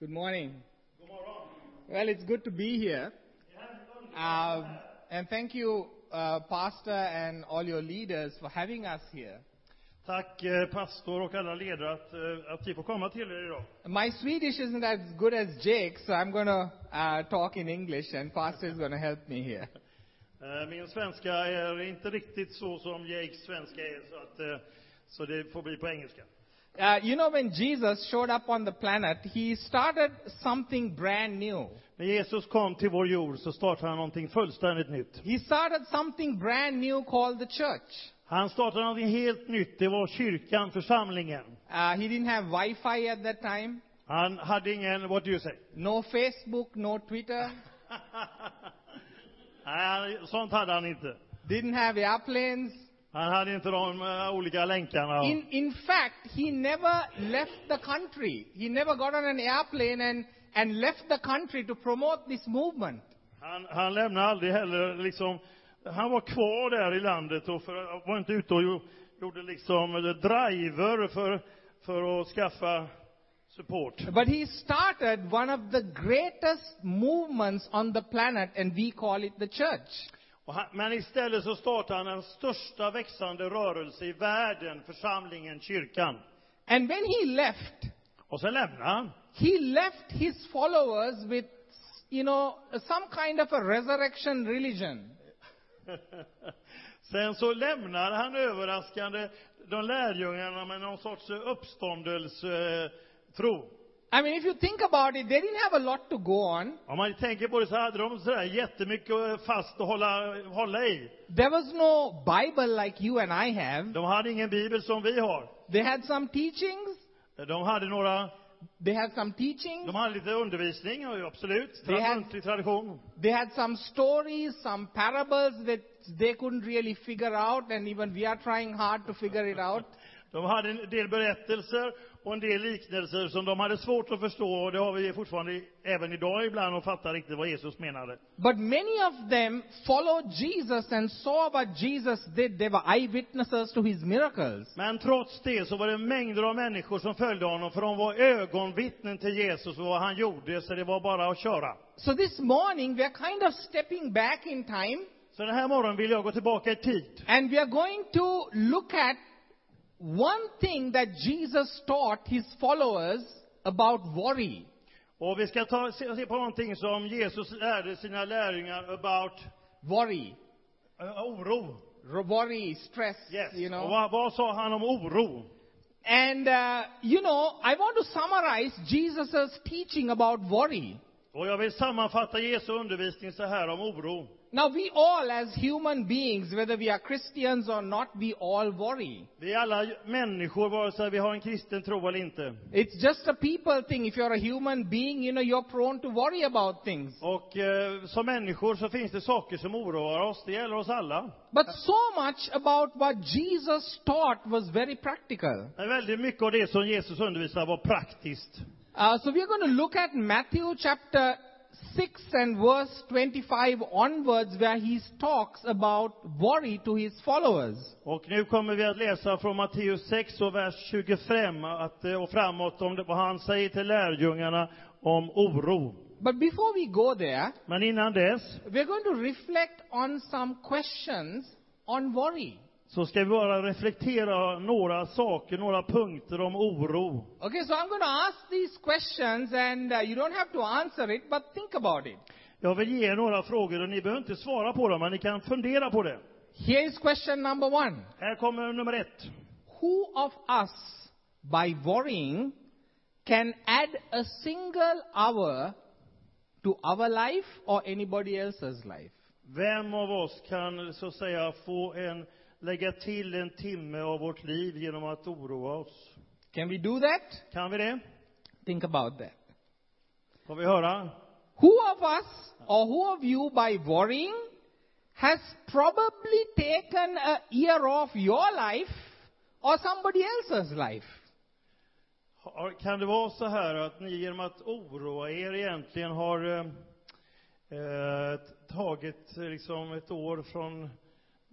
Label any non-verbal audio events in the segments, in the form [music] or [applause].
Good morning. Well, it's good to be here. Um, and thank you, uh, Pastor, and all your leaders for having us here. Tack eh, pastor och alla ledare att, eh, att vi får komma till er idag. My Swedish isn't as good as Jake's, so I'm going to uh, talk in English, and Pastor is going to help me here. [laughs] Eh, Min svenska är inte riktigt så som Jakes svenska är, så, att, så det får bli på engelska. Uh, you know, when Jesus showed up on the planet, he started something brand new. När Jesus kom till vår jord så startade han någonting fullständigt nytt. He started something brand new called the church. Han startade någonting helt nytt. Det var kyrkan, församlingen. Uh, he didn't have Wi-Fi at that time, Han hade ingen, what do you say? no Facebook, no Twitter, [laughs] Nej, sånt hade han inte. didn't have airplanes. Han hade inte de eh, olika länkarna. In, in fact, he never left the country. He never got on an airplane and, and left the country to promote this movement. Han, han lämnade aldrig heller liksom, han var kvar där i landet och för, var inte ute och gjo- gjorde liksom eh, driver för, för att skaffa support. But he started one of the greatest movements on the planet, and we call it the church. Han, men istället så startade han den största växande rörelse i världen, församlingen, kyrkan. And when he left, Och sen lämnade han. he left his followers with, you know, some kind of a resurrection religion. [laughs] Sen så lämnade han överraskande de lärjungarna med någon sorts uppståndelsetro. I mean, if you think about it, they didn't have a lot to go on. Om man tänker på det så hade de sådär jättemycket fast att hålla, hålla i. There was no Bible like you and I have. De hade ingen bibel som vi har. They had some teachings. De hade några, They had some teachings. de hade lite undervisning, absolut. Här- Muntlig tradition. They had some stories, some parables that they couldn't really figure out, and even we are trying hard to figure it out. [laughs] De hade en del berättelser och en del liknelser som de hade svårt att förstå och det har vi fortfarande även idag ibland och fattar riktigt vad Jesus menade. But many of them followed Jesus and saw what Jesus did. They were eyewitnesses to his miracles. Men trots det så var det mängder av människor som följde honom för de var ögonvittnen till Jesus och vad han gjorde så det var bara att köra. So this morning, we are kind of stepping back in time, Så den här morgonen vill jag gå tillbaka i tid. and we are going to look at one thing that Jesus taught his followers about worry. Och vi ska ta, se, se på någonting som Jesus lärde sina lärjungar about Worry. eh, oro. Worry, stress, Yes. you know. Och vad, vad sa han om oro? And, uh, you know, I want to summarize Jesus' teaching about worry. Och jag vill sammanfatta Jesu undervisning så här om oro. Now, we all, as human beings, whether we are Christians or not, we all worry. Vi är alla människor, vare sig vi har en kristen tro eller inte. It's just a people thing. If you're a human being, you know, you're prone to worry about things. Och eh, som människor så finns det saker som oroar oss. Det gäller oss alla. But so much about what Jesus taught was very practical. Men väldigt mycket av det som Jesus undervisade var praktiskt. Uh, so we're going to look at Matthew chapter 6 and verse 25 onwards, where he talks about worry to his followers. Och nu kommer vi att läsa från Matteus 6 och vers 25 att, eh, och framåt om det, vad han säger till lärjungarna om oro. But before we go there, Men innan dess we're going to reflect on some questions on worry. Så ska vi bara reflektera några saker, några punkter om oro. Okay, so I'm going to ask these questions, and uh, you don't have to answer it, but think about it. Jag vill ge er några frågor och ni behöver inte svara på dem, men ni kan fundera på det. Here is question number one Här kommer nummer ett. Who of us, by worrying, can add a single hour to our life or anybody else's life? Vem av oss kan så att säga få en, lägga till en timme av vårt liv genom att oroa oss? Can we do that? Kan vi det? Think about that. Får vi höra? Who of us or who of you, by worrying, has probably taken a year off your life or somebody else's life? Kan det vara så här att ni genom att oroa er egentligen har eh, eh, tagit liksom ett år från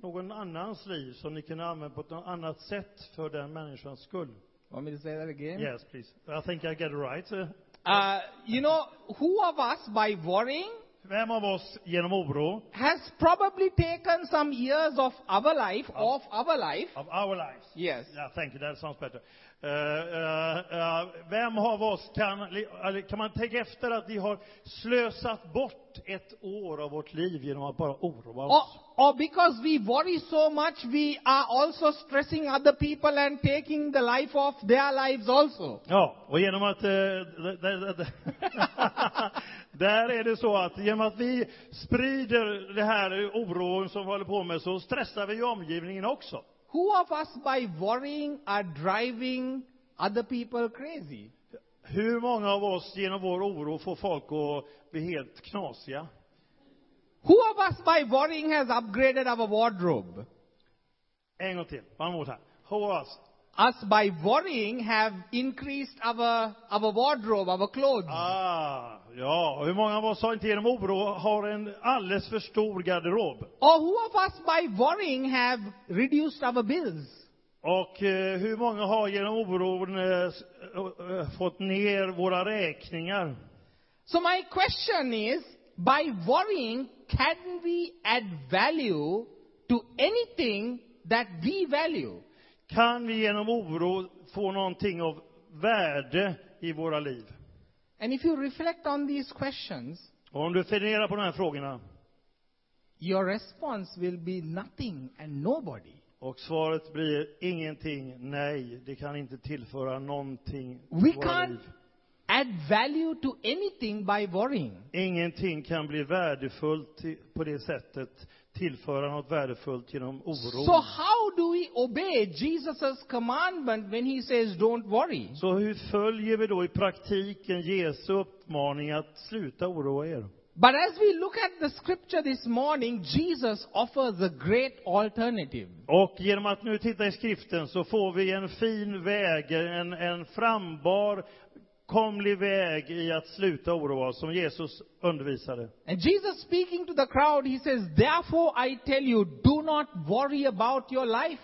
någon annans liv som ni kunde använda på ett annat sätt för den människans skull? Want me to say that again? Yes, please. I think I get it right. Uh, you know, who of us by worrying Vem av oss genom oro has probably taken some years of our life, of our life. of our lives Yes. Yeah, thank you. That sounds better. Eh, eh, eh, vem av oss kan, kan man tänka efter att vi har slösat bort ett år av vårt liv genom att bara oroa Or, oss? or because we worry so much, we are also stressing other people and taking the life of their lives also. Ja, och genom att... [laughs] där är det så att genom att vi sprider det här oron som vi håller på med så stressar vi omgivningen också. Who of us by worrying are driving other people crazy? Hur många av oss genom vår oro får folk att bli helt knasiga? Who of us by worrying has upgraded our wardrobe? En gång till. One more time. Who of us? Us by worrying have increased our, our wardrobe, our clothes. Ah, ja. Hur många av oss har inte genom oro har en alldeles för stor garderob? Or who of us by worrying have reduced our bills? Och eh, hur många har genom oron eh, s- eh, eh, fått ner våra räkningar? So my question is, by worrying, can we add value to anything that we value? Kan vi genom oro få någonting av värde i våra liv? And if you reflect on these questions, Och om du funderar på de här frågorna your response will be nothing and nobody. och svaret blir ingenting, nej, det kan inte tillföra någonting We våra can't liv. Add value to anything by worrying. Ingenting kan bli värdefullt på det sättet, tillföra något värdefullt genom oro. So how do we obey Jesus' commandment when he says don't worry? Så hur följer vi då i praktiken Jesu uppmaning att sluta oroa er? But as we look at the scripture this morning, Jesus offers a great alternative. Och genom att nu titta i skriften så får vi en fin väg, en, en frambar, komlig väg i att sluta oroa oss, som Jesus undervisade. And Jesus speaking to the crowd, he says, Therefore I tell you, do not worry about your life,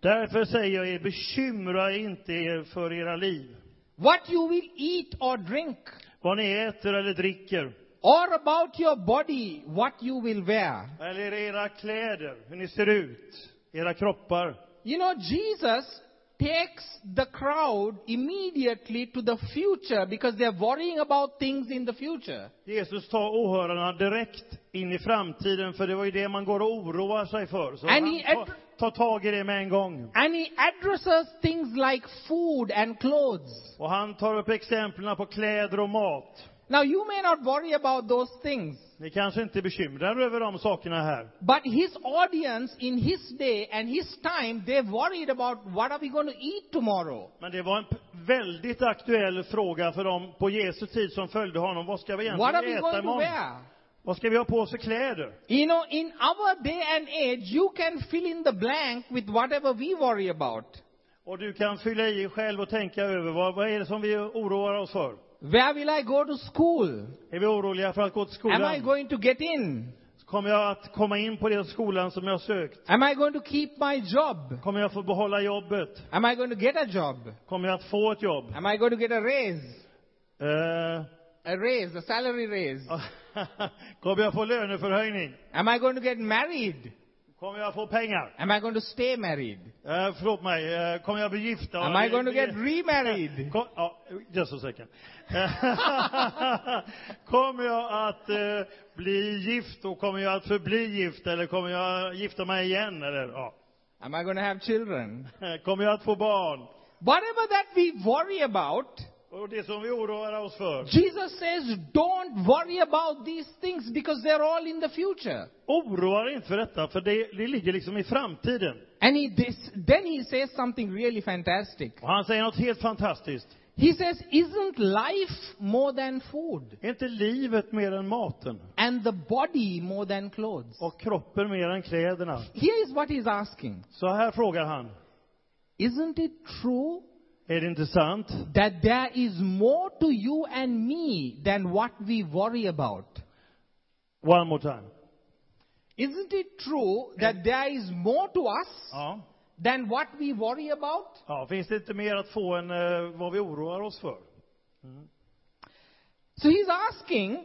Därför säger jag er, bekymra inte er för era liv, what you will eat or drink, vad ni äter eller dricker, or about your body, what you will wear. eller era kläder, hur ni ser ut, era kroppar. You know, Jesus takes the crowd immediately to the future because they're worrying about things in the future. Jesus tar åhörarna direkt in i framtiden, för det var ju det man går och oroar sig för. Så And han he ad- tar tag i det med en gång. And he addresses things like food and clothes. Och han tar upp exemplen på kläder och mat. Now, you may not worry about those things, Ni kanske inte är bekymrade över de sakerna här. but his audience in his day and his time, they worried about what are we going to eat tomorrow? Men det var en väldigt aktuell fråga för dem på Jesu tid som följde honom. Vad ska vi What are egentligen we äta going to imorgon? wear? Vad ska vi ha på oss för kläder? You know, in our day and age, you can fill in the blank with whatever we worry about. Och du kan fylla i själv och tänka över vad, vad är det som vi oroar oss för? Where will I go to school? Är vi oroliga för att gå till Am I going to get in? Kommer jag att komma in på den skolan som jag har sökt? Am I going to keep my job? Kommer jag få behålla jobbet? Am I going to get a job? Kommer jag att få ett jobb? Am I going to get a raise? Eh, A raise, a salary raise. [laughs] kommer jag få löneförhöjning? Am I going to get married? Kommer jag få pengar? Am I going to stay married? Eh, förlåt mig, eh, kommer jag bli gift? Am I going to get remarried? [laughs] Kom, ja, just a second. [laughs] kommer jag att eh, bli gift och kommer jag att förbli gift eller kommer jag gifta mig igen eller ja. Am I going to have children? Kommer jag att få barn? Whatever that we worry about, Och det som vi oroar oss för. Jesus says, don't worry about these things because they're all in the future. Oroa dig inte för detta, för det, det ligger liksom i framtiden. And he, this, then he says something really fantastic. Och han säger något helt fantastiskt. He says, isn't life more than food? Är inte livet mer än maten? And the body more than clothes? Och kroppen mer än kläderna? Here is what he's asking. Så här frågar han. Isn't it true Är det inte sant? that there is more to you and me than what we worry about? One more time. Isn't it true that there is more to us Ja. than what we worry about? ja. Finns det inte mer att få än eh, vad vi oroar oss för? So he's asking,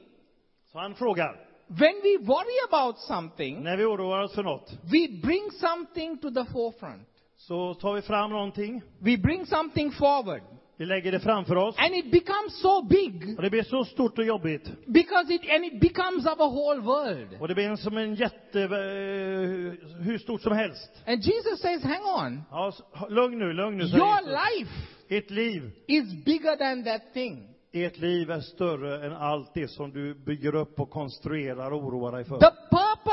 Så han frågar, when we worry about something, när vi oroar oss för något, we bring something to the forefront. Så tar vi fram någonting, We bring something forward. vi lägger det framför oss, And it becomes so big och det blir så stort och jobbigt. because it, and it becomes our whole world. Och det blir som en jätte, eh, hur stort som helst. And Jesus says, hang on. Ja, lugn nu, lugn nu, Your Jesus. life Ert liv, is bigger than that thing. ert liv är större än allt det som du bygger upp och konstruerar och oroar dig för. The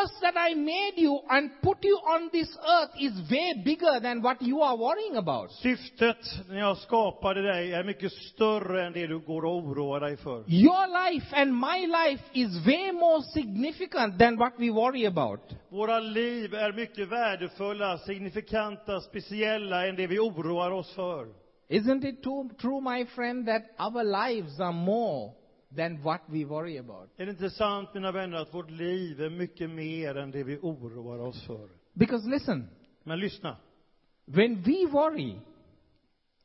purpose that I made you and put you on this earth is way bigger than what you are worrying about. Syftet när jag skapade dig är mycket större än det du går och oroar dig för. Your life and my life is way more significant than what we worry about. Våra liv är mycket värdefulla, signifikanta, speciella än det vi oroar oss för. Isn't it too, true, my friend, that our lives are more than what we worry about? Är det inte sant, mina vänner, att vårt liv är mycket mer än det vi oroar oss för? Because listen, Men lyssna. when we worry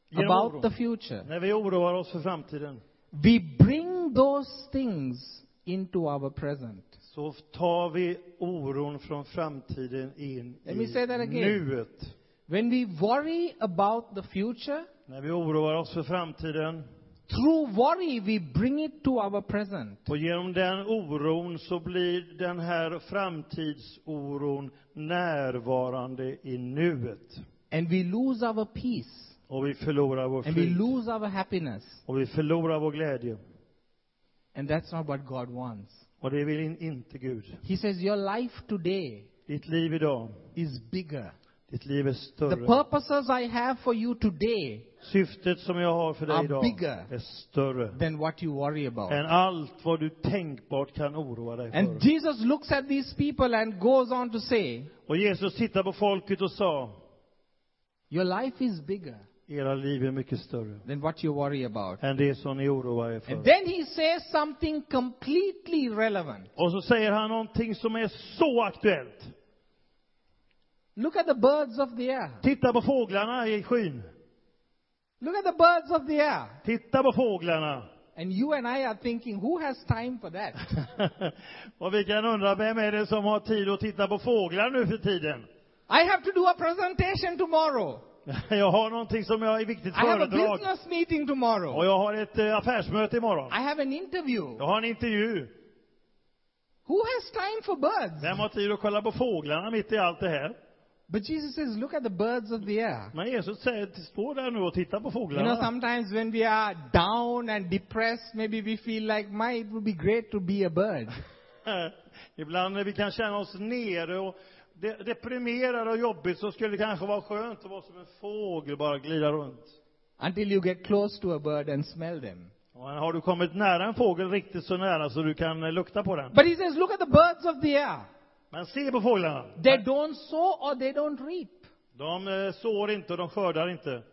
Genom about oron, the future, när vi oroar oss för framtiden, we bring those things into our present. så tar vi oron från framtiden in Let me say that i again. nuet. When we worry about the future, När vi oroar oss för framtiden, through worry we bring it to our present. och genom den oron så blir den här framtidsoron närvarande i nuet. And we lose our peace. Och vi förlorar vår And we frid. lose our happiness. Och vi förlorar vår glädje. And that's not what God wants. Och det vill in, inte Gud. He says, Your life today Ditt liv idag, is bigger. Ditt liv är The större. purposes I have for you today Syftet som jag har för dig idag är större than what you worry about. än allt vad du tänkbart kan oroa dig And för. Jesus looks at these people and goes on to say, Och Jesus tittade på folket och sa, Your life is bigger era liv är mycket större than what you worry about. än det som ni oroar er And för. then he says something completely relevant. Och så säger han någonting som är så aktuellt. Look at the birds of the air. Titta på fåglarna i skyn. Look at the birds of the air. Titta på fåglarna. And you and I are thinking, who has time for that? [laughs] och vi kan undra, vem är det som har tid att titta på fåglar nu för tiden? I have to do a presentation tomorrow. [laughs] Jag har någonting som jag är viktigt I have a föredrag. business meeting Och tomorrow. jag har ett eh, affärsmöte imorgon. I have an interview. Jag har en intervju. Who has time for birds? Vem har tid att kolla på fåglarna mitt i allt det här? But Jesus says, look at the birds of the air. Men Jesus säger, stå där nu och titta på You know, fåglarna. sometimes when we are down and depressed, maybe we feel like, my, it would be great to be a bird. [laughs] Ibland när vi kan känna oss nere och de- deprimerade och jobbigt så skulle det kanske vara skönt att vara som en fågel, bara glida runt. Until you get close to a bird and smell them. Och har du kommit nära en fågel riktigt så nära så du kan eh, lukta på den. But he says, look at the birds of the air. Men se på fåglarna. They don't sow or they don't reap. De eh, sår inte och de skördar inte.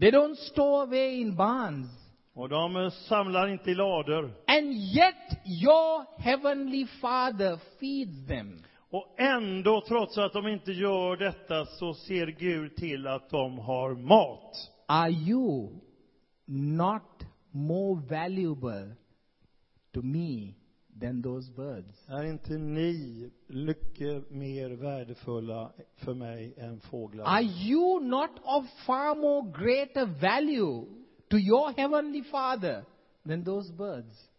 They don't store away in barns. Och de eh, samlar inte i lador. And yet your heavenly Father feeds them. Och ändå, trots att de inte gör detta, så ser Gud till att de har mat. Are you not more valuable to me than those birds? Är inte ni mycket mer värdefulla för mig än fåglar? Are you not of far more greater value to your heavenly Father than those birds?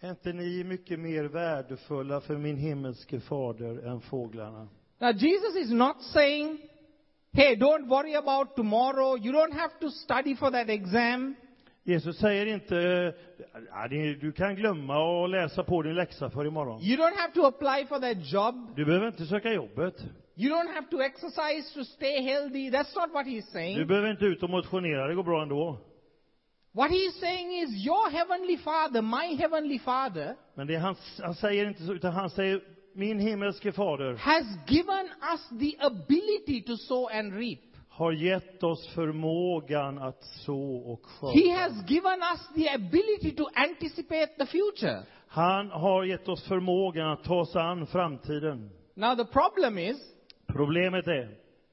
Är inte ni mycket mer värdefulla för min himmelske fader än fåglarna? Now, Jesus is not saying, hey, don't worry about tomorrow. You don't have to study for that exam. Jesus säger inte, "Ja, det- du kan glömma att läsa på din läxa för imorgon. You don't have to apply for that job. Du behöver inte söka jobbet. You don't have to exercise to stay healthy. That's not what he's Du saying. behöver inte ut och motionera, det går bra ändå. What he's saying is, your heavenly Father, my heavenly Father, Men det han, han säger inte så, utan han säger, min himmelske fader has given us the ability to sow and reap. Har gett oss förmågan att så och He skörda. has given us the ability to anticipate the future. Han har gett oss förmågan att ta oss an framtiden. Now, the problem is, Problemet är,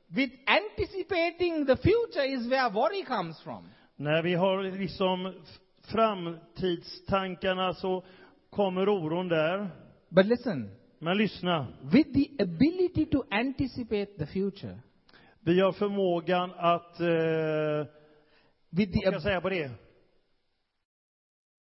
with anticipating the future is where worry comes from. när vi har liksom framtidstankarna så kommer oron där. But listen, Men lyssna, with the ability to anticipate the future, vi har förmågan att, eh, with vad ska jag säga på det?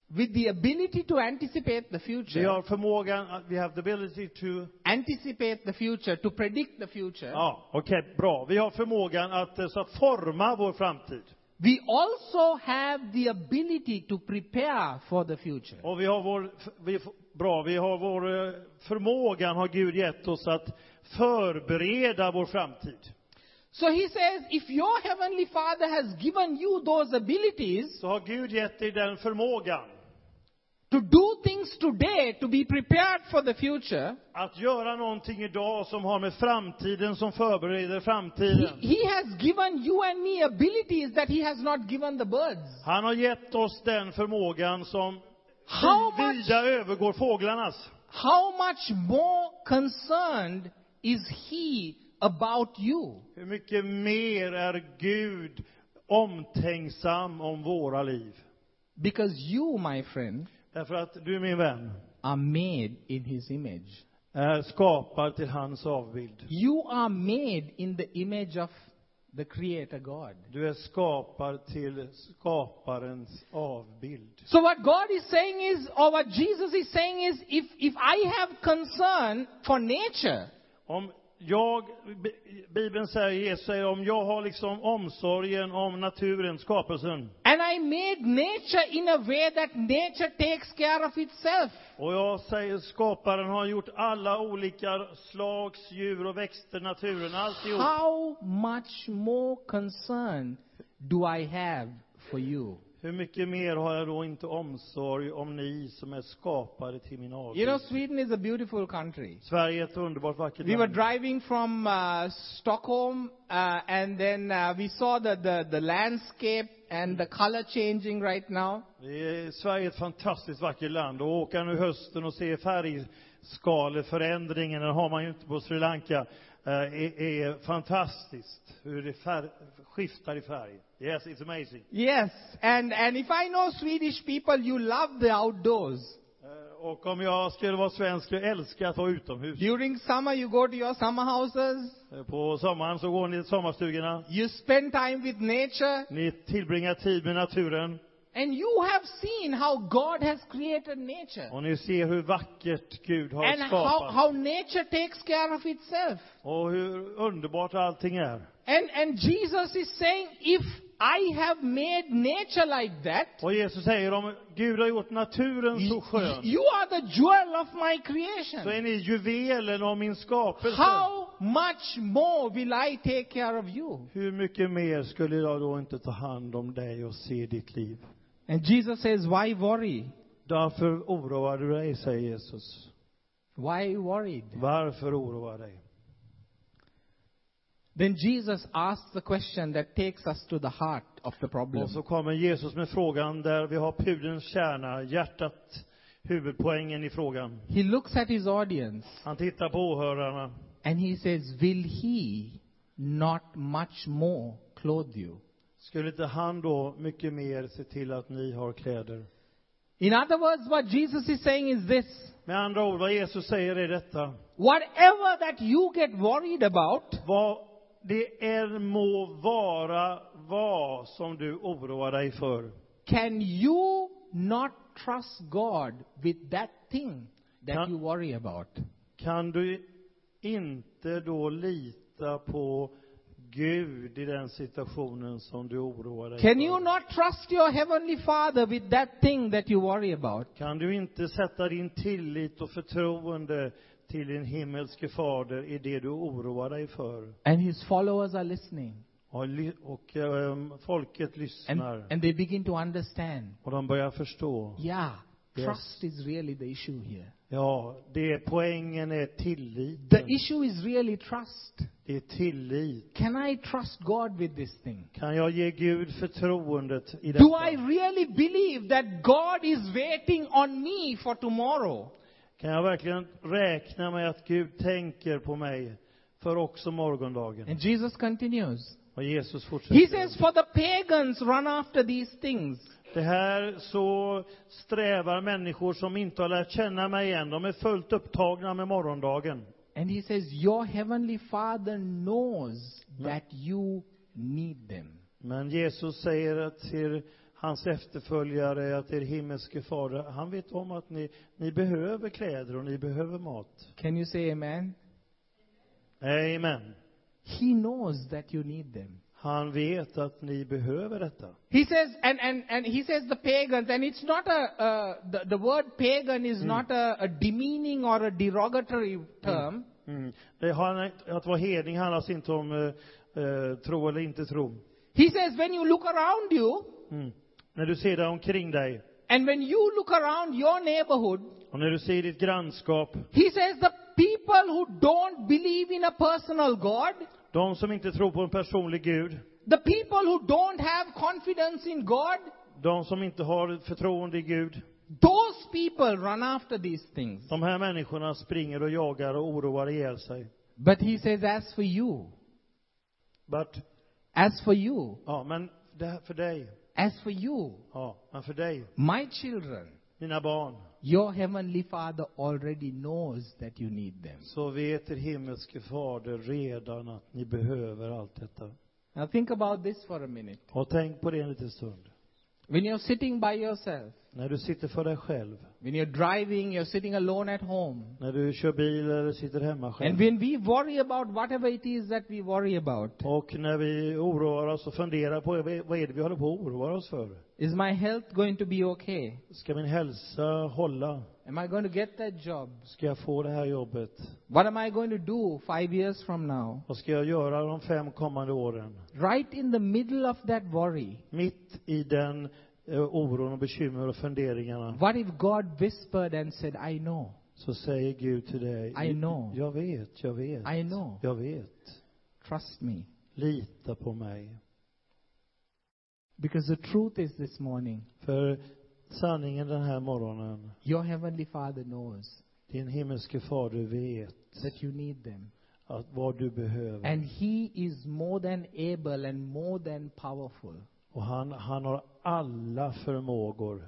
with the ability to anticipate the Vi future, har förmågan we have the ability to, anticipate the future, to predict the future, ja, okej, bra. Vi har förmågan att eh, så forma vår framtid. we also have the ability to prepare for the future. Och vi har vår, vi, bra, vi har vår eh, förmågan har Gud gett oss att förbereda vår framtid. So he says, if your heavenly Father has given you those abilities Så har Gud gett dig den förmågan to do things today to be prepared for the future, att göra någonting idag som har med framtiden, som förbereder he, framtiden. he has given you and me abilities that he has not given the birds. Han har gett oss den förmågan som How much, övergår fåglarnas. how much more concerned is he about you? Hur mycket mer är Gud omtänksam om våra liv? Because you, my friend, Därför att du, min vän, are made in his image. är skapad till hans avbild. You are made in the image of the Creator God. Du är skapad till skaparens avbild. So what God is saying is, or what Jesus is saying is, if, if I have concern for nature, Om jag, Bi- Bibeln säger, Jesus säger, om jag har liksom omsorgen om naturen, skapelsen, and I made nature in a way that nature takes care of itself, och jag säger, skaparen har gjort alla olika slags djur och växter, naturen, alltihop. how much more concern do I have for you? Hur mycket mer har jag då inte omsorg om ni som är skapade till min You know, Sweden is a beautiful country. Sverige är ett underbart vackert We were land. driving from uh, Stockholm, uh, and then uh, we saw the, the, the landscape and the color changing right now. Det är- Sverige är ett fantastiskt vackert land och åka nu hösten och se färgskaleförändringen, den har man ju inte på Sri Lanka, är, är fantastiskt. Hur det fär, skiftar i färg. Yes, it's amazing. Yes, and, and if I know Swedish people, you love the outdoors. Eh, Och om jag skulle vara svensk, jag älskar att vara utomhus. During summer, you go to your summer houses, Eh, På sommaren så går ni till sommarstugorna. you spend time with nature, Ni tillbringar tid med naturen. And you have seen how God has created nature. Och ni ser hur vackert Gud har And how, skapat. how nature takes care of itself. Och hur underbart allting är. And, and Jesus is saying, if I have made nature like that, Och Jesus säger om Gud har gjort naturen så skön, you are the jewel of my så creation. är ni juvelen av min skapelse. How much more will I take care of you? Hur mycket mer skulle jag då inte ta hand om dig och se ditt liv? And Jesus says, why worry? Därför oroar du dig, säger Jesus. Why worried? Varför oroa dig? Then Jesus asks the question that takes us to the heart of the problem. Och så kommer Jesus med frågan där vi har pudelns kärna, hjärtat, huvudpoängen i frågan. He looks at his audience Han tittar på åhörarna and he says, Will he not much more clothe you? Skulle inte han då mycket mer se till att ni har kläder? In other words, what Jesus is saying is this Med andra ord, vad Jesus säger är detta. whatever that you get worried about, Vad det än må vara vad som du oroar dig för. can you not trust God with that thing that Kan- you worry about? Kan du inte då lita på Gud i den situationen som du oroar dig Can you not trust your heavenly Father with that thing that you worry about? Kan du inte sätta din tillit och förtroende till din himmelske fader i det du oroar dig för? And his followers are listening. Och, och ehm, folket And, lyssnar and they begin to understand. och de börjar förstå. Yeah, Yes. trust is really the issue here. Ja, det poängen är The tilliten. issue is really trust. Det är tillit. Can I trust God with this thing? Kan jag ge Gud förtroendet i Do detta? I really believe that God is waiting on me for tomorrow? Kan jag verkligen räkna med att Gud tänker på mig för också morgondagen? And Jesus continues. Och Jesus He fortsätter. says, For the pagans run after these things. Det här så strävar människor som inte har lärt känna mig än. De är fullt upptagna med morgondagen. And he says, Your heavenly Father knows that you need them. Men Jesus säger att till hans efterföljare, att er himmelske fader, han vet om att ni, ni behöver kläder och ni behöver mat. Can you say amen? Amen. He knows that you need them. Han vet att ni behöver detta. He says, and, and, and he says the pagans, and it's not a, uh, the, the word pagan is not a, a demeaning or a derogatory term. Mm. Det har, att vara hedning handlar alltså inte om eh, eh, tro eller inte tro. He says, when you look around you, Mm. När du ser dig omkring dig and when you look around your neighborhood, och när du ser ditt grannskap, he says the people who don't believe in a personal God, de som inte tror på en personlig Gud, the people who don't have confidence in God, de som inte har förtroende i Gud, those people run after these things. de här människorna springer och jagar och oroar ihjäl sig. But he says, as for you, But, as for you, ja, men det för dig, as for you, ja, men för dig, my children, mina barn, your heavenly Father already knows that you need them. så vet er himmelske fader redan att ni behöver allt detta. Now think about this for a minute. Och tänk på det en liten stund. When you're sitting by yourself, När du sitter för dig själv, when you're driving, you're sitting alone at home, när du kör bil eller sitter hemma and själv. when we worry about whatever it is that we worry about, Och när vi oroar oss och funderar på vad är det vi håller på att oroa oss för? is my health going to be okay? Ska min hälsa hålla? Am I going to get that job? Ska jag få det här jobbet? What am I going to do five years from now? Vad ska jag göra de fem kommande åren? Right in the middle of that worry, Mitt i den eh, oron och bekymmer och funderingarna what if God whispered and said, I know, så säger Gud till dig, I know. jag vet, jag vet, I know, jag vet. trust me? Lita på mig. Because the truth is this morning, För sanningen den här morgonen, your heavenly Father knows din himmelske fader vet that you need them. att vad du behöver. And He is more than able and more than powerful Och han, han har alla förmågor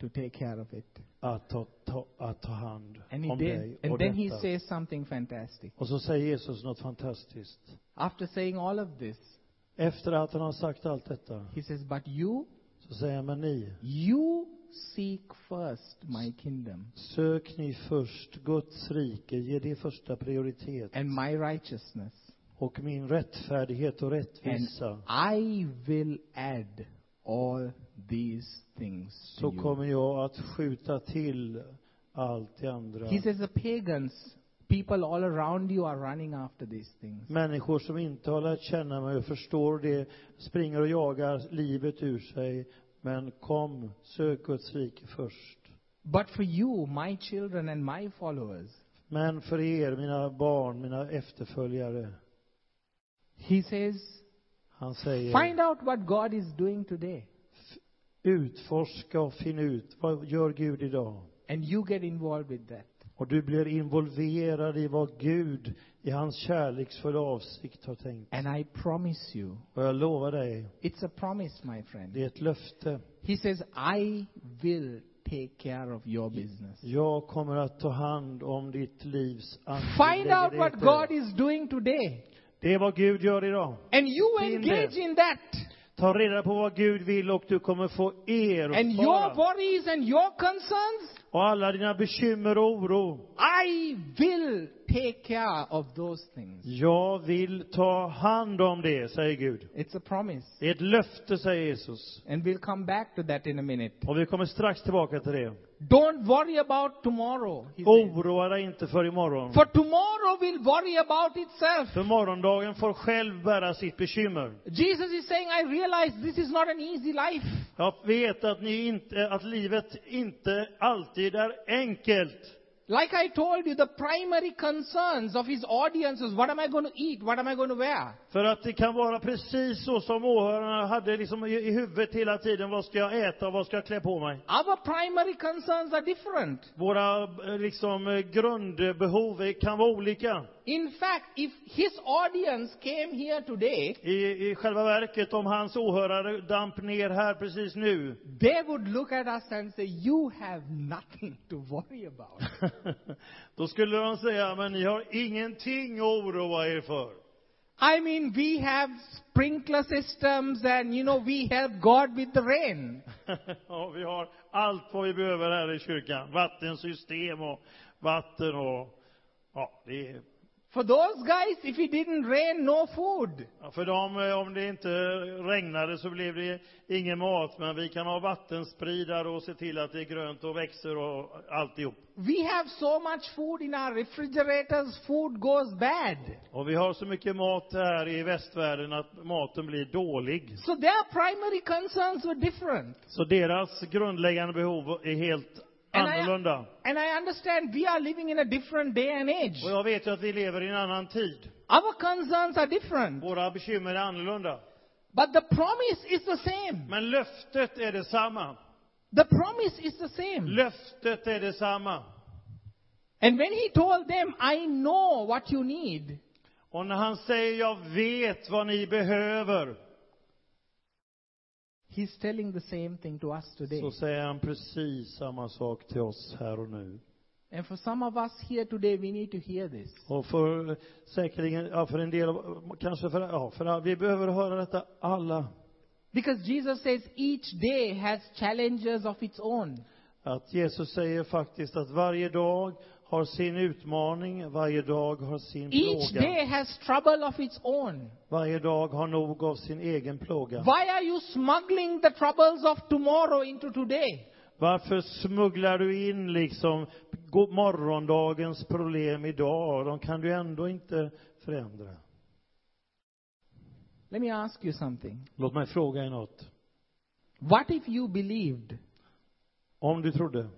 to take care of it. att ta, ta, att ta hand And, he om did, dig and och then He detta. says something fantastic. Och så säger Jesus något fantastiskt. After saying all of this, Efter att han har sagt allt detta, He says, But you, så säger han, men ni, you seek first my kingdom sök ni först Guds rike, ge det första prioritet. and my righteousness, Och min rättfärdighet och and rättvisa. I will add all these things Så to you. kommer jag att skjuta till allt det andra. He says the pagans, people all around you are running after these things. Människor som inte har lärt känna mig och förstår det, springer och jagar livet ur sig. Men kom, sök Guds rike först. But for you, my children and my followers, Men för er, mina barn, mina efterföljare, he says, han säger, find out what God is doing today. utforska och finn ut, vad gör Gud idag? And you get involved with that. Och du blir involverad i vad Gud i hans kärleksfulla avsikt har tänkt. And I promise you, Och jag lovar dig, it's a promise, my friend. det är ett löfte. He says, I will take care of your business. Jag kommer att ta hand om ditt livs Find out what God is doing today. Det är vad Gud gör idag. And you engage in that. Ta reda på vad Gud vill och du kommer få And your erfara. worries and your concerns, Och alla dina bekymmer och oro. I will take care of those things. Jag vill ta hand om det, säger Gud. It's a promise. Det är ett löfte, säger Jesus. And we'll come back to that in a minute. Och vi kommer strax tillbaka till det. Don't worry about tomorrow. Oroa dig inte för imorgon. For tomorrow will worry about itself. För morgondagen får själv bära sitt bekymmer. Jesus is saying, I realize this is not an easy life. Jag vet att, ni inte, att livet inte alltid är enkelt. Like I told you, the primary concerns of his audience is what am I going to eat? What am I going to wear? För att det kan vara precis så som åhörarna hade liksom i huvudet hela tiden. Vad ska jag äta och vad ska jag klä på mig? Our primary concerns are different. Våra eh, liksom eh, grundbehov eh, kan vara olika. In fact, if his audience came here today, I, I själva verket, om hans åhörare damp ner här precis nu, they would look at us and say, You have nothing to worry about. [laughs] då skulle de säga, men ni har ingenting att oroa er för. I mean, we have sprinkler systems and, you know, we help God with the rain. [laughs] ja, vi har allt vad vi behöver här i kyrkan. Vattensystem och vatten och, ja, det är For those guys, if it didn't rain, no food. Ja, för dem, eh, om det inte regnade så blev det ingen mat, men vi kan ha vattenspridare och se till att det är grönt och växer och alltihop. We have so much food in our refrigerators, food goes bad. Och vi har så mycket mat här i västvärlden att maten blir dålig. So their primary concerns were different. Så deras grundläggande behov är helt And I, and I understand we are living in a different day and age. Och jag vet att vi lever i en annan tid. Our concerns are different. Våra bekymmer är annorlunda. But the promise is the same. Men löftet är detsamma. The promise is the same. Löftet är detsamma. And when he told them, I know what you need, Och när han säger jag vet vad ni behöver, he's telling the same thing to us today. så säger han precis samma sak till oss här och nu. And for some of us here today, we need to hear this. Och för säkerligen, ja, för en del av, kanske för, ja, för alla, vi behöver höra detta alla. Because Jesus says each day has challenges of its own. Att Jesus säger faktiskt att varje dag har sin utmaning, varje dag har sin Each plåga. day has trouble of its own. Varje dag har nog av sin egen plåga. Why are you smuggling the troubles of tomorrow into today? Varför smugglar du in liksom morgondagens problem idag? De kan du ändå inte förändra. Let me ask you something. Låt mig fråga er något. What if you believed Om du trodde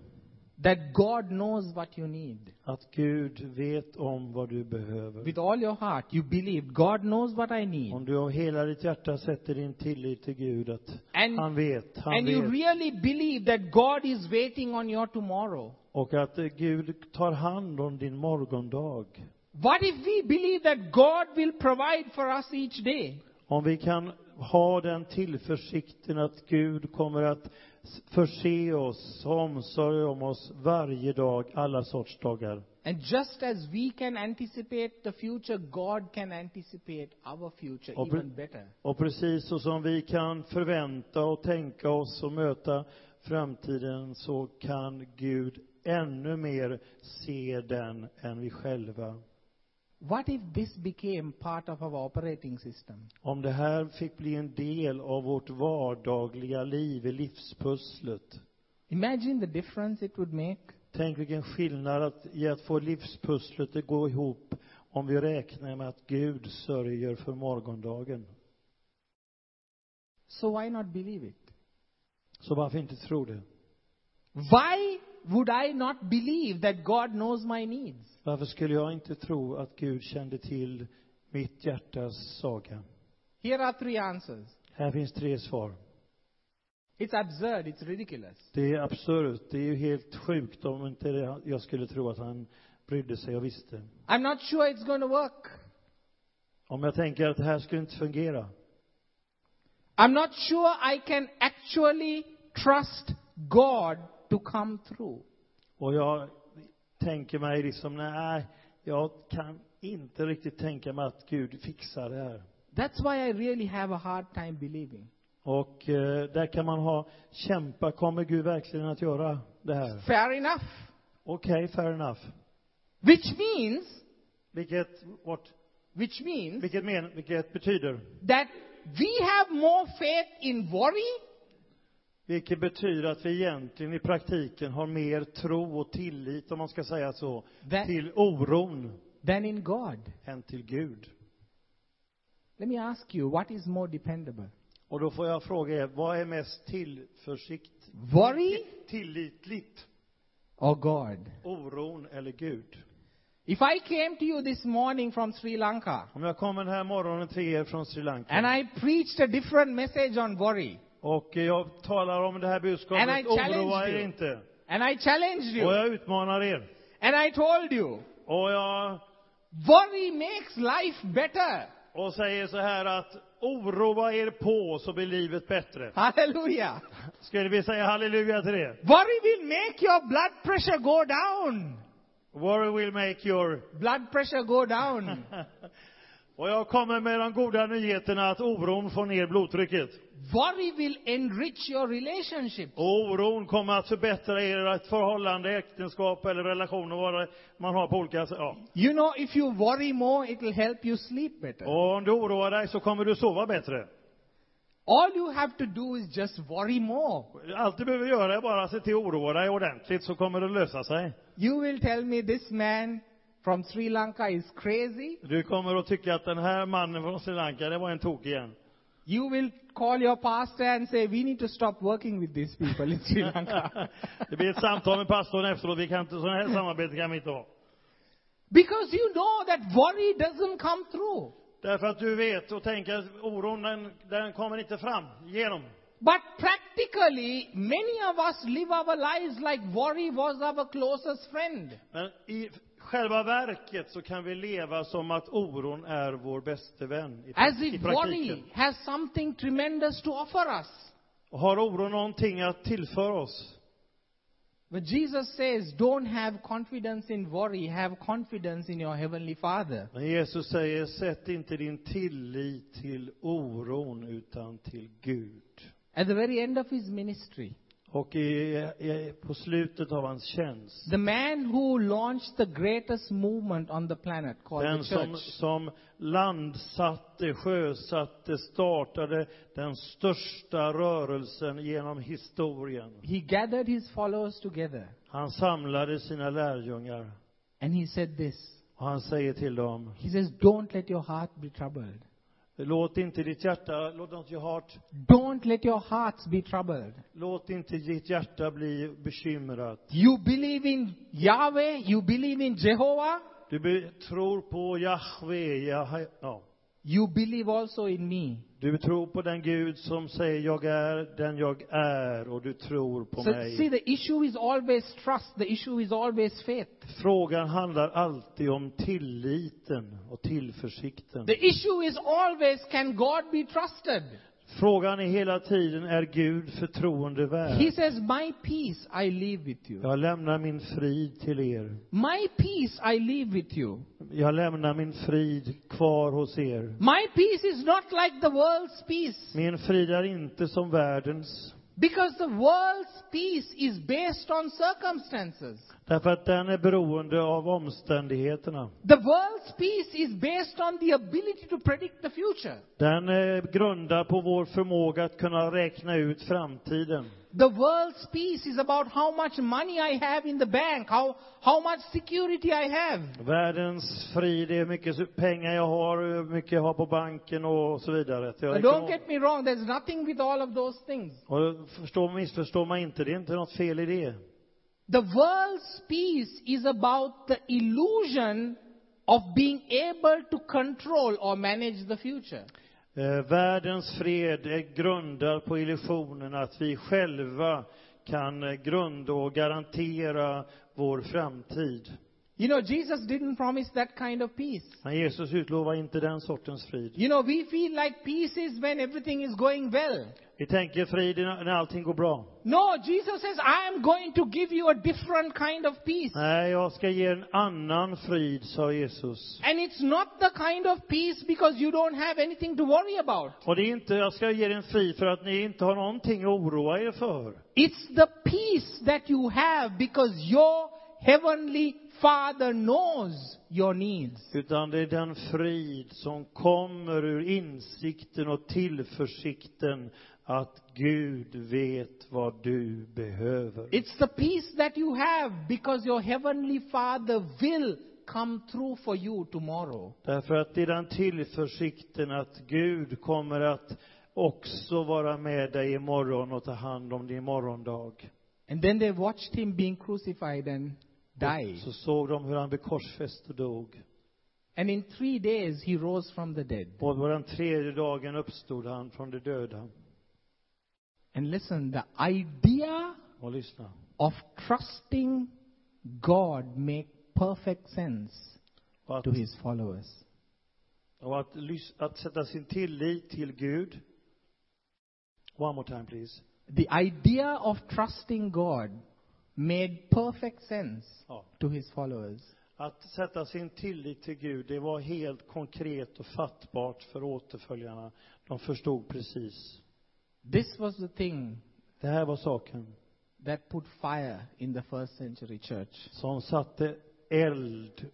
that God knows what you need? att Gud vet om vad du behöver. With all your heart, you believed God knows what I need. Om du av hela ditt hjärta sätter din tillit till Gud att And, han vet, han and you vet. really believe that God is waiting on your tomorrow. Och att Gud tar hand om din morgondag. What if we believe that God will provide for us each day? Om vi kan ha den tillförsikten att Gud kommer att förse oss, ha omsorg om oss varje dag, alla sorts dagar. And just as we can anticipate the future, God can anticipate our future Och pre- even better. Och precis så som vi kan förvänta och tänka oss och möta framtiden så kan Gud ännu mer se den än vi själva. What if this became part of our operating system? Om det här fick bli en del av vårt vardagliga liv i livspusslet. Imagine the difference it would make. Tänk vilken skillnad att, i att få livspusslet att gå ihop om vi räknar med att Gud sörjer för morgondagen. So why not believe it? Så varför inte tro det? Why would I not believe that God knows my needs? Varför skulle jag inte tro att Gud kände till mitt hjärtas saga? Here are three answers. Här finns tre svar. It's absurd, it's ridiculous. Det är absurt. Det är ju helt sjukt om inte det, jag skulle tro att han brydde sig och visste. I'm not sure it's going to work. Om jag tänker att det här skulle inte fungera. I'm not sure I can actually trust God to come through. Och jag tänker mig liksom, nej, jag kan inte riktigt tänka mig att Gud fixar det här. That's why I really have a hard time believing. Och eh, där kan man ha, kämpa, kommer Gud verkligen att göra det här? Fair enough. Okej, fair enough. Which means, Vilket, what, which means vilket, men, vilket betyder? that we have more faith in worry Vilket betyder att vi egentligen i praktiken har mer tro och tillit, om man ska säga så, That- till oron than in God. än till Gud. Let me ask you, what is more dependable? Och då får jag fråga er, vad är mest tillförsikt, Worry tillitligt? or God? Oron eller Gud? If I came to you this morning from Sri Lanka Om jag kommer den här morgonen till er från Sri Lanka and I preached a different message on worry och jag talar om det här And I budskapet, oroa er you. inte. and I challenged Och you jag utmanar er. and I told you Och jag Worry makes life better. och säger så här att oroa er på så blir livet bättre. Hallelujah. Skulle vi säga halleluja till det? Worry will make your blood pressure go down. Worry will make your... Blood pressure go down. [laughs] Och jag kommer med de goda nyheterna att oron får ner blodtrycket. Worry will enrich your relationship. Oron kommer att förbättra ert förhållande, äktenskap eller relationer, vad man har på olika sätt. Ja. You know, if you worry more, it will help you sleep better. Och om du oroar dig så kommer du sova bättre. All you have to do is just worry more. Allt du behöver göra är bara att se till att oroa dig ordentligt så kommer det lösa sig. You will tell me this man from Sri Lanka is crazy. Du kommer att tycka att den här mannen från Sri Lanka, det var en tok igen. You will call your pastor and say, we need to stop working with these people in Sri Lanka. [laughs] Det blir ett samtal med pastorn efteråt, vi kan inte, sådana här samarbete kan vi inte ha. because you know that worry doesn't come through. Därför att du vet och tänker att oron, den, den kommer inte fram igenom. But practically, many of us live our lives like worry was our closest friend. Men i själva verket så kan vi leva som att oron är vår bäste vän i, As i if praktiken. worry has something tremendous to offer us. Och har oron någonting att tillföra oss? But Jesus says, don't have confidence in worry, have confidence in your heavenly Father. Men Jesus säger, sätt inte din tillit till oron utan till Gud. At the very end of his ministry, Och i, i, på slutet av hans tjänst, the man who launched the greatest movement on the planet called den the som, church, som landsatte, sjösatte, startade den största rörelsen genom historien. he gathered his followers together Han samlade sina lärjungar and he said this. och han säger till dem, He says, don't let your heart be troubled. Låt inte ditt hjärta, låt not your heart, Don't let your hearts be troubled. låt inte ditt hjärta bli bekymrat. You believe in Yahweh, you believe in Jehovah, Du be, tror på Jahve, Jah, ja. you believe also in me. Du tror på den Gud som säger jag är den jag är och du tror på So see, mig. the issue is always trust. The issue is always faith. Frågan handlar alltid om tilliten och tillförsikten. The issue is always, can God be trusted? Frågan är hela tiden, är Gud förtroende He värd? says, my peace I leave with you. Jag lämnar min frid till er. My peace I leave with you. Jag lämnar min frid kvar hos er. My peace is not like the world's peace. Min frid är inte som världens, Because the world's peace is based on circumstances. därför att den är beroende av omständigheterna. The world's peace is based on the ability to predict the future. Den är grundad på vår förmåga att kunna räkna ut framtiden. The world's peace is about how much money I have in the bank, how, how much security I have. Världens frid är hur mycket pengar jag har, hur mycket jag har på banken och så vidare. Jag don't get me wrong, there's nothing with all of those things. Och förstå, missförstå mig inte, det är inte något fel i det. The world's peace is about the illusion of being able to control or manage the future. Eh, världens fred är grundad på illusionen att vi själva kan eh, grunda och garantera vår framtid. You know, Jesus didn't promise that kind of peace. Men Jesus utlovar inte den sortens frid. You know, we feel like peace is when everything is going well. Vi tänker frid när allting går bra. No, Jesus says, I am going to give you a different kind of peace. Nej, jag ska ge en annan frid, sa Jesus. And it's not the kind of peace because you don't have anything to worry about. Och det är inte, jag ska ge er en frid för att ni inte har någonting att oroa er för. It's the peace that you have because your heavenly Father knows your needs. Utan det är den frid som kommer ur insikten och tillförsikten att Gud vet vad du behöver. It's the peace that you have because your heavenly Father will come through for you tomorrow. Därför att det är den tillförsikten att Gud kommer att också vara med dig imorgon och ta hand om din morgondag. And then they watched him being crucified and die. Så såg de hur han blev korsfäst och dog. And in three days he rose from the dead. Och på den tredje dagen uppstod han från de döda. And listen, the idea Och lyssna. of trusting God make perfect sense. Att, to his followers. och att, att sätta sin tillit till Gud. One more time please. The idea of trusting God made perfect sense Ja. to his followers. Att sätta sin tillit till Gud, det var helt konkret och fattbart för återföljarna. De förstod precis. This was the thing Det här var saken that put fire in the first century church. som satte eld,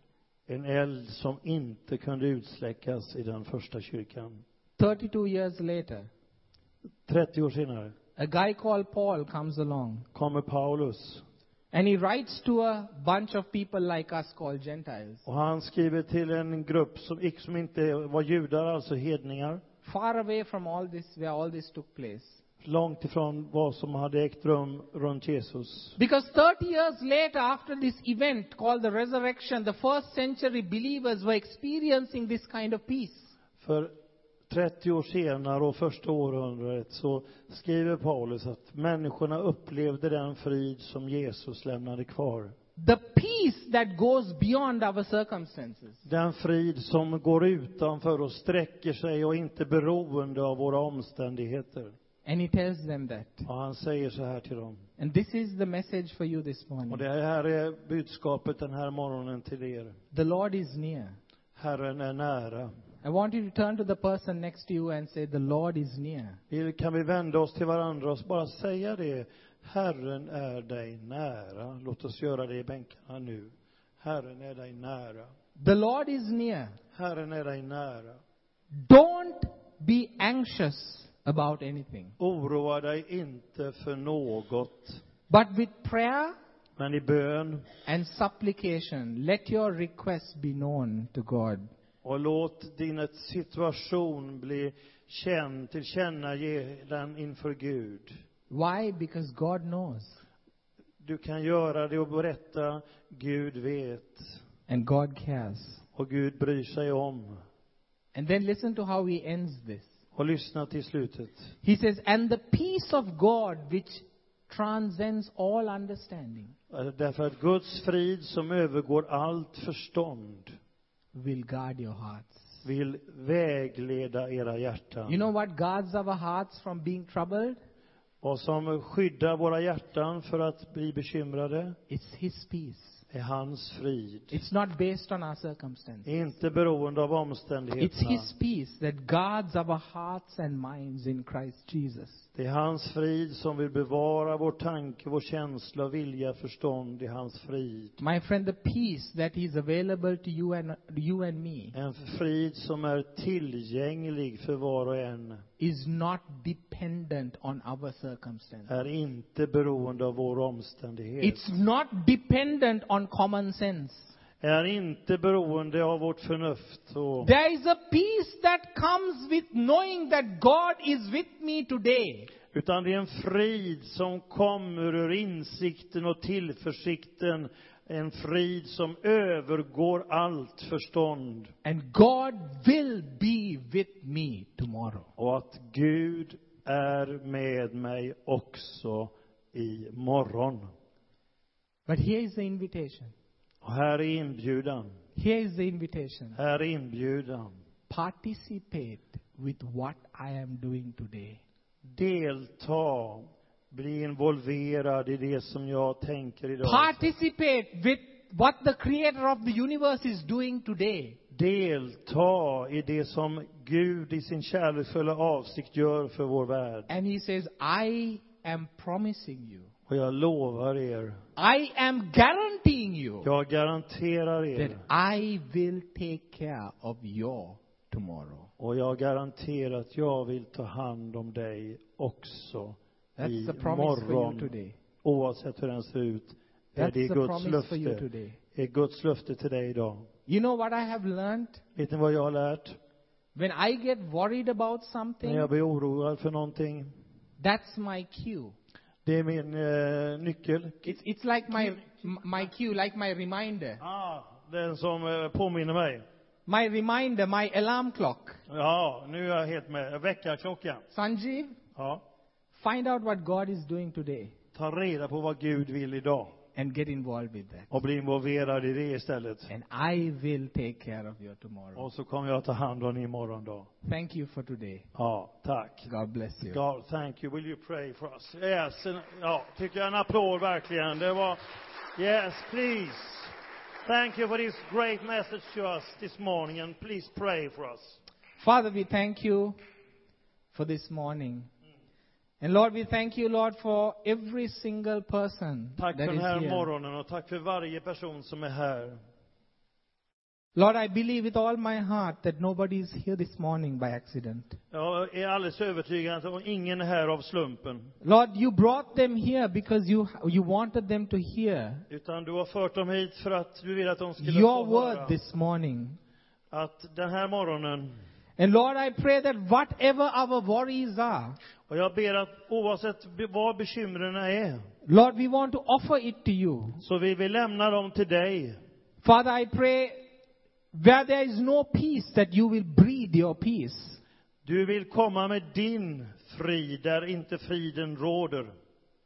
en eld som inte kunde utsläckas i den första kyrkan. 32 years later, 30 år senare a guy called Paul comes along kommer Paulus and he writes to a bunch of people like us called Gentiles, och han skriver till en grupp som, som inte var judar, alltså hedningar, far away from all this, where all this took place. långt ifrån vad som hade ägt rum runt Jesus. Because 30 years later, after this event called the resurrection, the first century believers were experiencing this kind of peace. För 30 år senare och första århundradet så skriver Paulus att människorna upplevde den frid som Jesus lämnade kvar. The peace that goes beyond our circumstances. Den frid som går utanför och sträcker sig och inte beroende av våra omständigheter. And he tells them that. Och han säger så här till dem. And this is the message for you this Och morning. det här är budskapet den här morgonen till er. The Lord is near. Herren är nära. I want you to turn to the person next to you and say, The Lord is near. Kan vi vända oss till varandra och bara säga det? Herren är dig nära. Låt oss göra det i bänkarna nu. Herren är dig nära. The Lord is near. Herren är dig nära. Don't be anxious about anything. Oroa dig inte för något. But with prayer Men i bön and supplication, let your requests be known to God. och låt din situation bli känd, tillkännage den inför Gud. Why? Because God knows. Du kan göra det och berätta, Gud vet. And God cares. Och Gud bryr sig om. And then listen to how he ends this. Och lyssna till slutet. He says, And the peace of God, which transcends all understanding, äh, Därför att Guds frid som övergår allt förstånd will guard your hearts. vill vägleda era hjärtan. You know what guards our hearts from being troubled? Vad som skyddar våra hjärtan för att bli bekymrade It's His peace. är hans frid. It's not based on our circumstances. Inte beroende av It's omständigheterna. His peace that guards our hearts and minds in Christ Jesus. Det är hans frid som vill bevara vår tanke, vår känsla, vilja, förstånd i hans frid. My friend, the peace that is available to you and you and me En frid som är tillgänglig för var och en is not dependent on our circumstances. är inte beroende av vår omständighet. It's not dependent on common sense. Är inte beroende av vårt förnuft. Och There is a peace that comes with knowing that God is with me today. Utan det är en frid som kommer ur insikten och tillförsikten. En frid som övergår allt förstånd. And God will be with me tomorrow. Och att Gud är med mig också i morgon. But here is the invitation. Och här är inbjudan. Here is the invitation. Här är inbjudan. Participate with what I am doing today. Delta. Bli involverad i det som jag tänker idag. Participate with what the creator of the universe is doing today. Delta i det som Gud i sin kärleksfulla avsikt gör för vår värld. And he says, I am promising you. Och jag lovar er, I am guaranteeing you jag garanterar that er, I will take care of your tomorrow. och jag garanterar att jag vill ta hand om dig också That's i the promise for you morgon. today. Oavsett hur den ser ut. Är That's det the Guds promise for you löfte? today. Är Guds löfte till dig idag? You know what I have learned? Vet ni vad jag har lärt? When I get worried about När something, jag blir oroad för någonting. that's my cue. Det är min eh, nyckel. It's, it's like my, my cue, like my reminder. Ah, den som eh, påminner mig. My reminder, my alarm clock. Ja, nu är jag helt med. Väckarklockan. Sanjeev, Ja. find out what God is doing today. Ta reda på vad Gud vill idag. and get involved with that. och bli involverad i det istället. And I will take care of your tomorrow. Och så kommer jag ta hand om er imorgon då. Thank you for today. Ja, tack. God bless you. God, thank you. Will you pray for us? Yes. En, ja, tycker jag en applåd verkligen. Det var, yes, please. Thank you for this great message to us this morning and please pray for us. Father, we thank you for this morning. And Lord, we thank you, Lord, for every single person Tack that för is här here. morgonen och tack för varje person som är här. Lord, I believe with all my heart that nobody is here this morning by accident. Jag är alldeles övertygad om att ingen här av slumpen. Lord, you brought them here because you, you wanted them to hear Utan du har fört dem hit för att du vill att de skulle your få word höra this morning. att den här morgonen, And Lord, I pray that whatever our worries are, och jag ber att oavsett be- vad bekymren är, Lord, we want to offer it to you. så vi vill lämna dem till dig. Father, I pray where there is no peace that you will breathe your peace. Du vill komma med din frid där inte friden råder.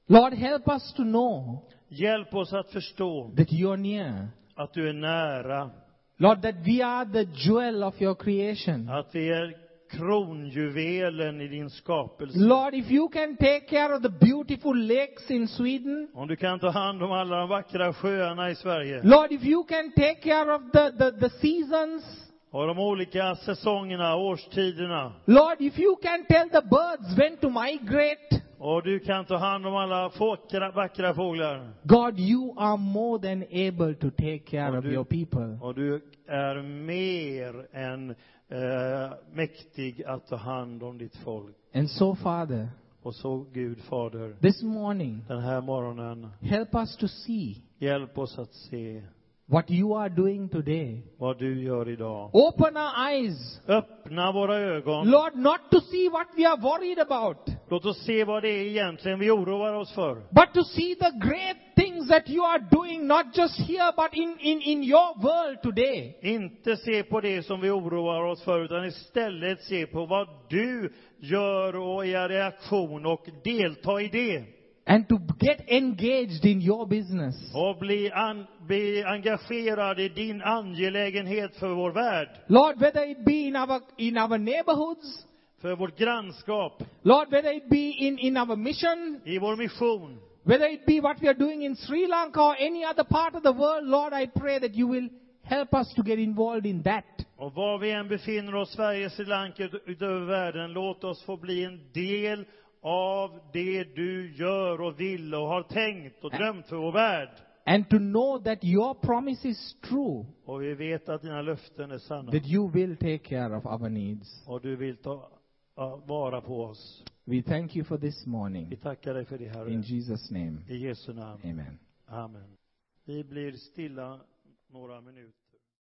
Lord, help us to know Hjälp oss att förstå that you're near. att du är nära, Lord, that we are the jewel of your creation. att vi är kronjuvelen i din skapelse. Lord, if you can take care of the beautiful lakes in Sweden, Om du kan ta hand om alla de vackra sjöarna i Sverige Lord, if you can take care of the, the, the seasons, och de olika säsongerna, årstiderna, Lord, if you can tell the birds when to migrate, och du kan ta hand om alla fåkra, vackra fåglar, God, you are more than able to take care Och of du- your people. och du är mer än eh, mäktig att ta hand om ditt folk. And so, Father, Och så, Gud Fader, this morning, den här morgonen, help us to see hjälp oss att se what you are doing today. vad du gör idag. Open our eyes. Öppna våra ögon. Lord, not to see what we are worried about, Låt oss se vad det är egentligen vi oroar oss för. but to see the great things that you are doing, not just here, but in, in, in your world today. Inte se på det som vi oroar oss för, utan istället se på vad du gör och er reaktion och delta i det. And to get engaged in your business. Och bli, an, bli engagerad i din angelägenhet för vår värld, Lord, whether it be in our, in our neighborhoods, för vårt grannskap, Lord, whether it be in, in our mission, i vår mission. Whether it be what we are doing in Sri Lanka or any other part of the world, Lord, I pray that you will help us to get involved in that. Och var vi än befinner oss, Sverige, Sri Lanka, utöver världen, låt oss få bli en del av det du gör och vill och har tänkt och drömt för vår värld. And to know that your promise is true, Och vi vet att dina löften är sanna. that you will take care of our needs. Och du vill ta vara på oss. We thank you for this Vi morning. tackar dig för det, In Herre. Jesus' name, I Jesu namn. amen. Amen. Vi blir stilla några minuter.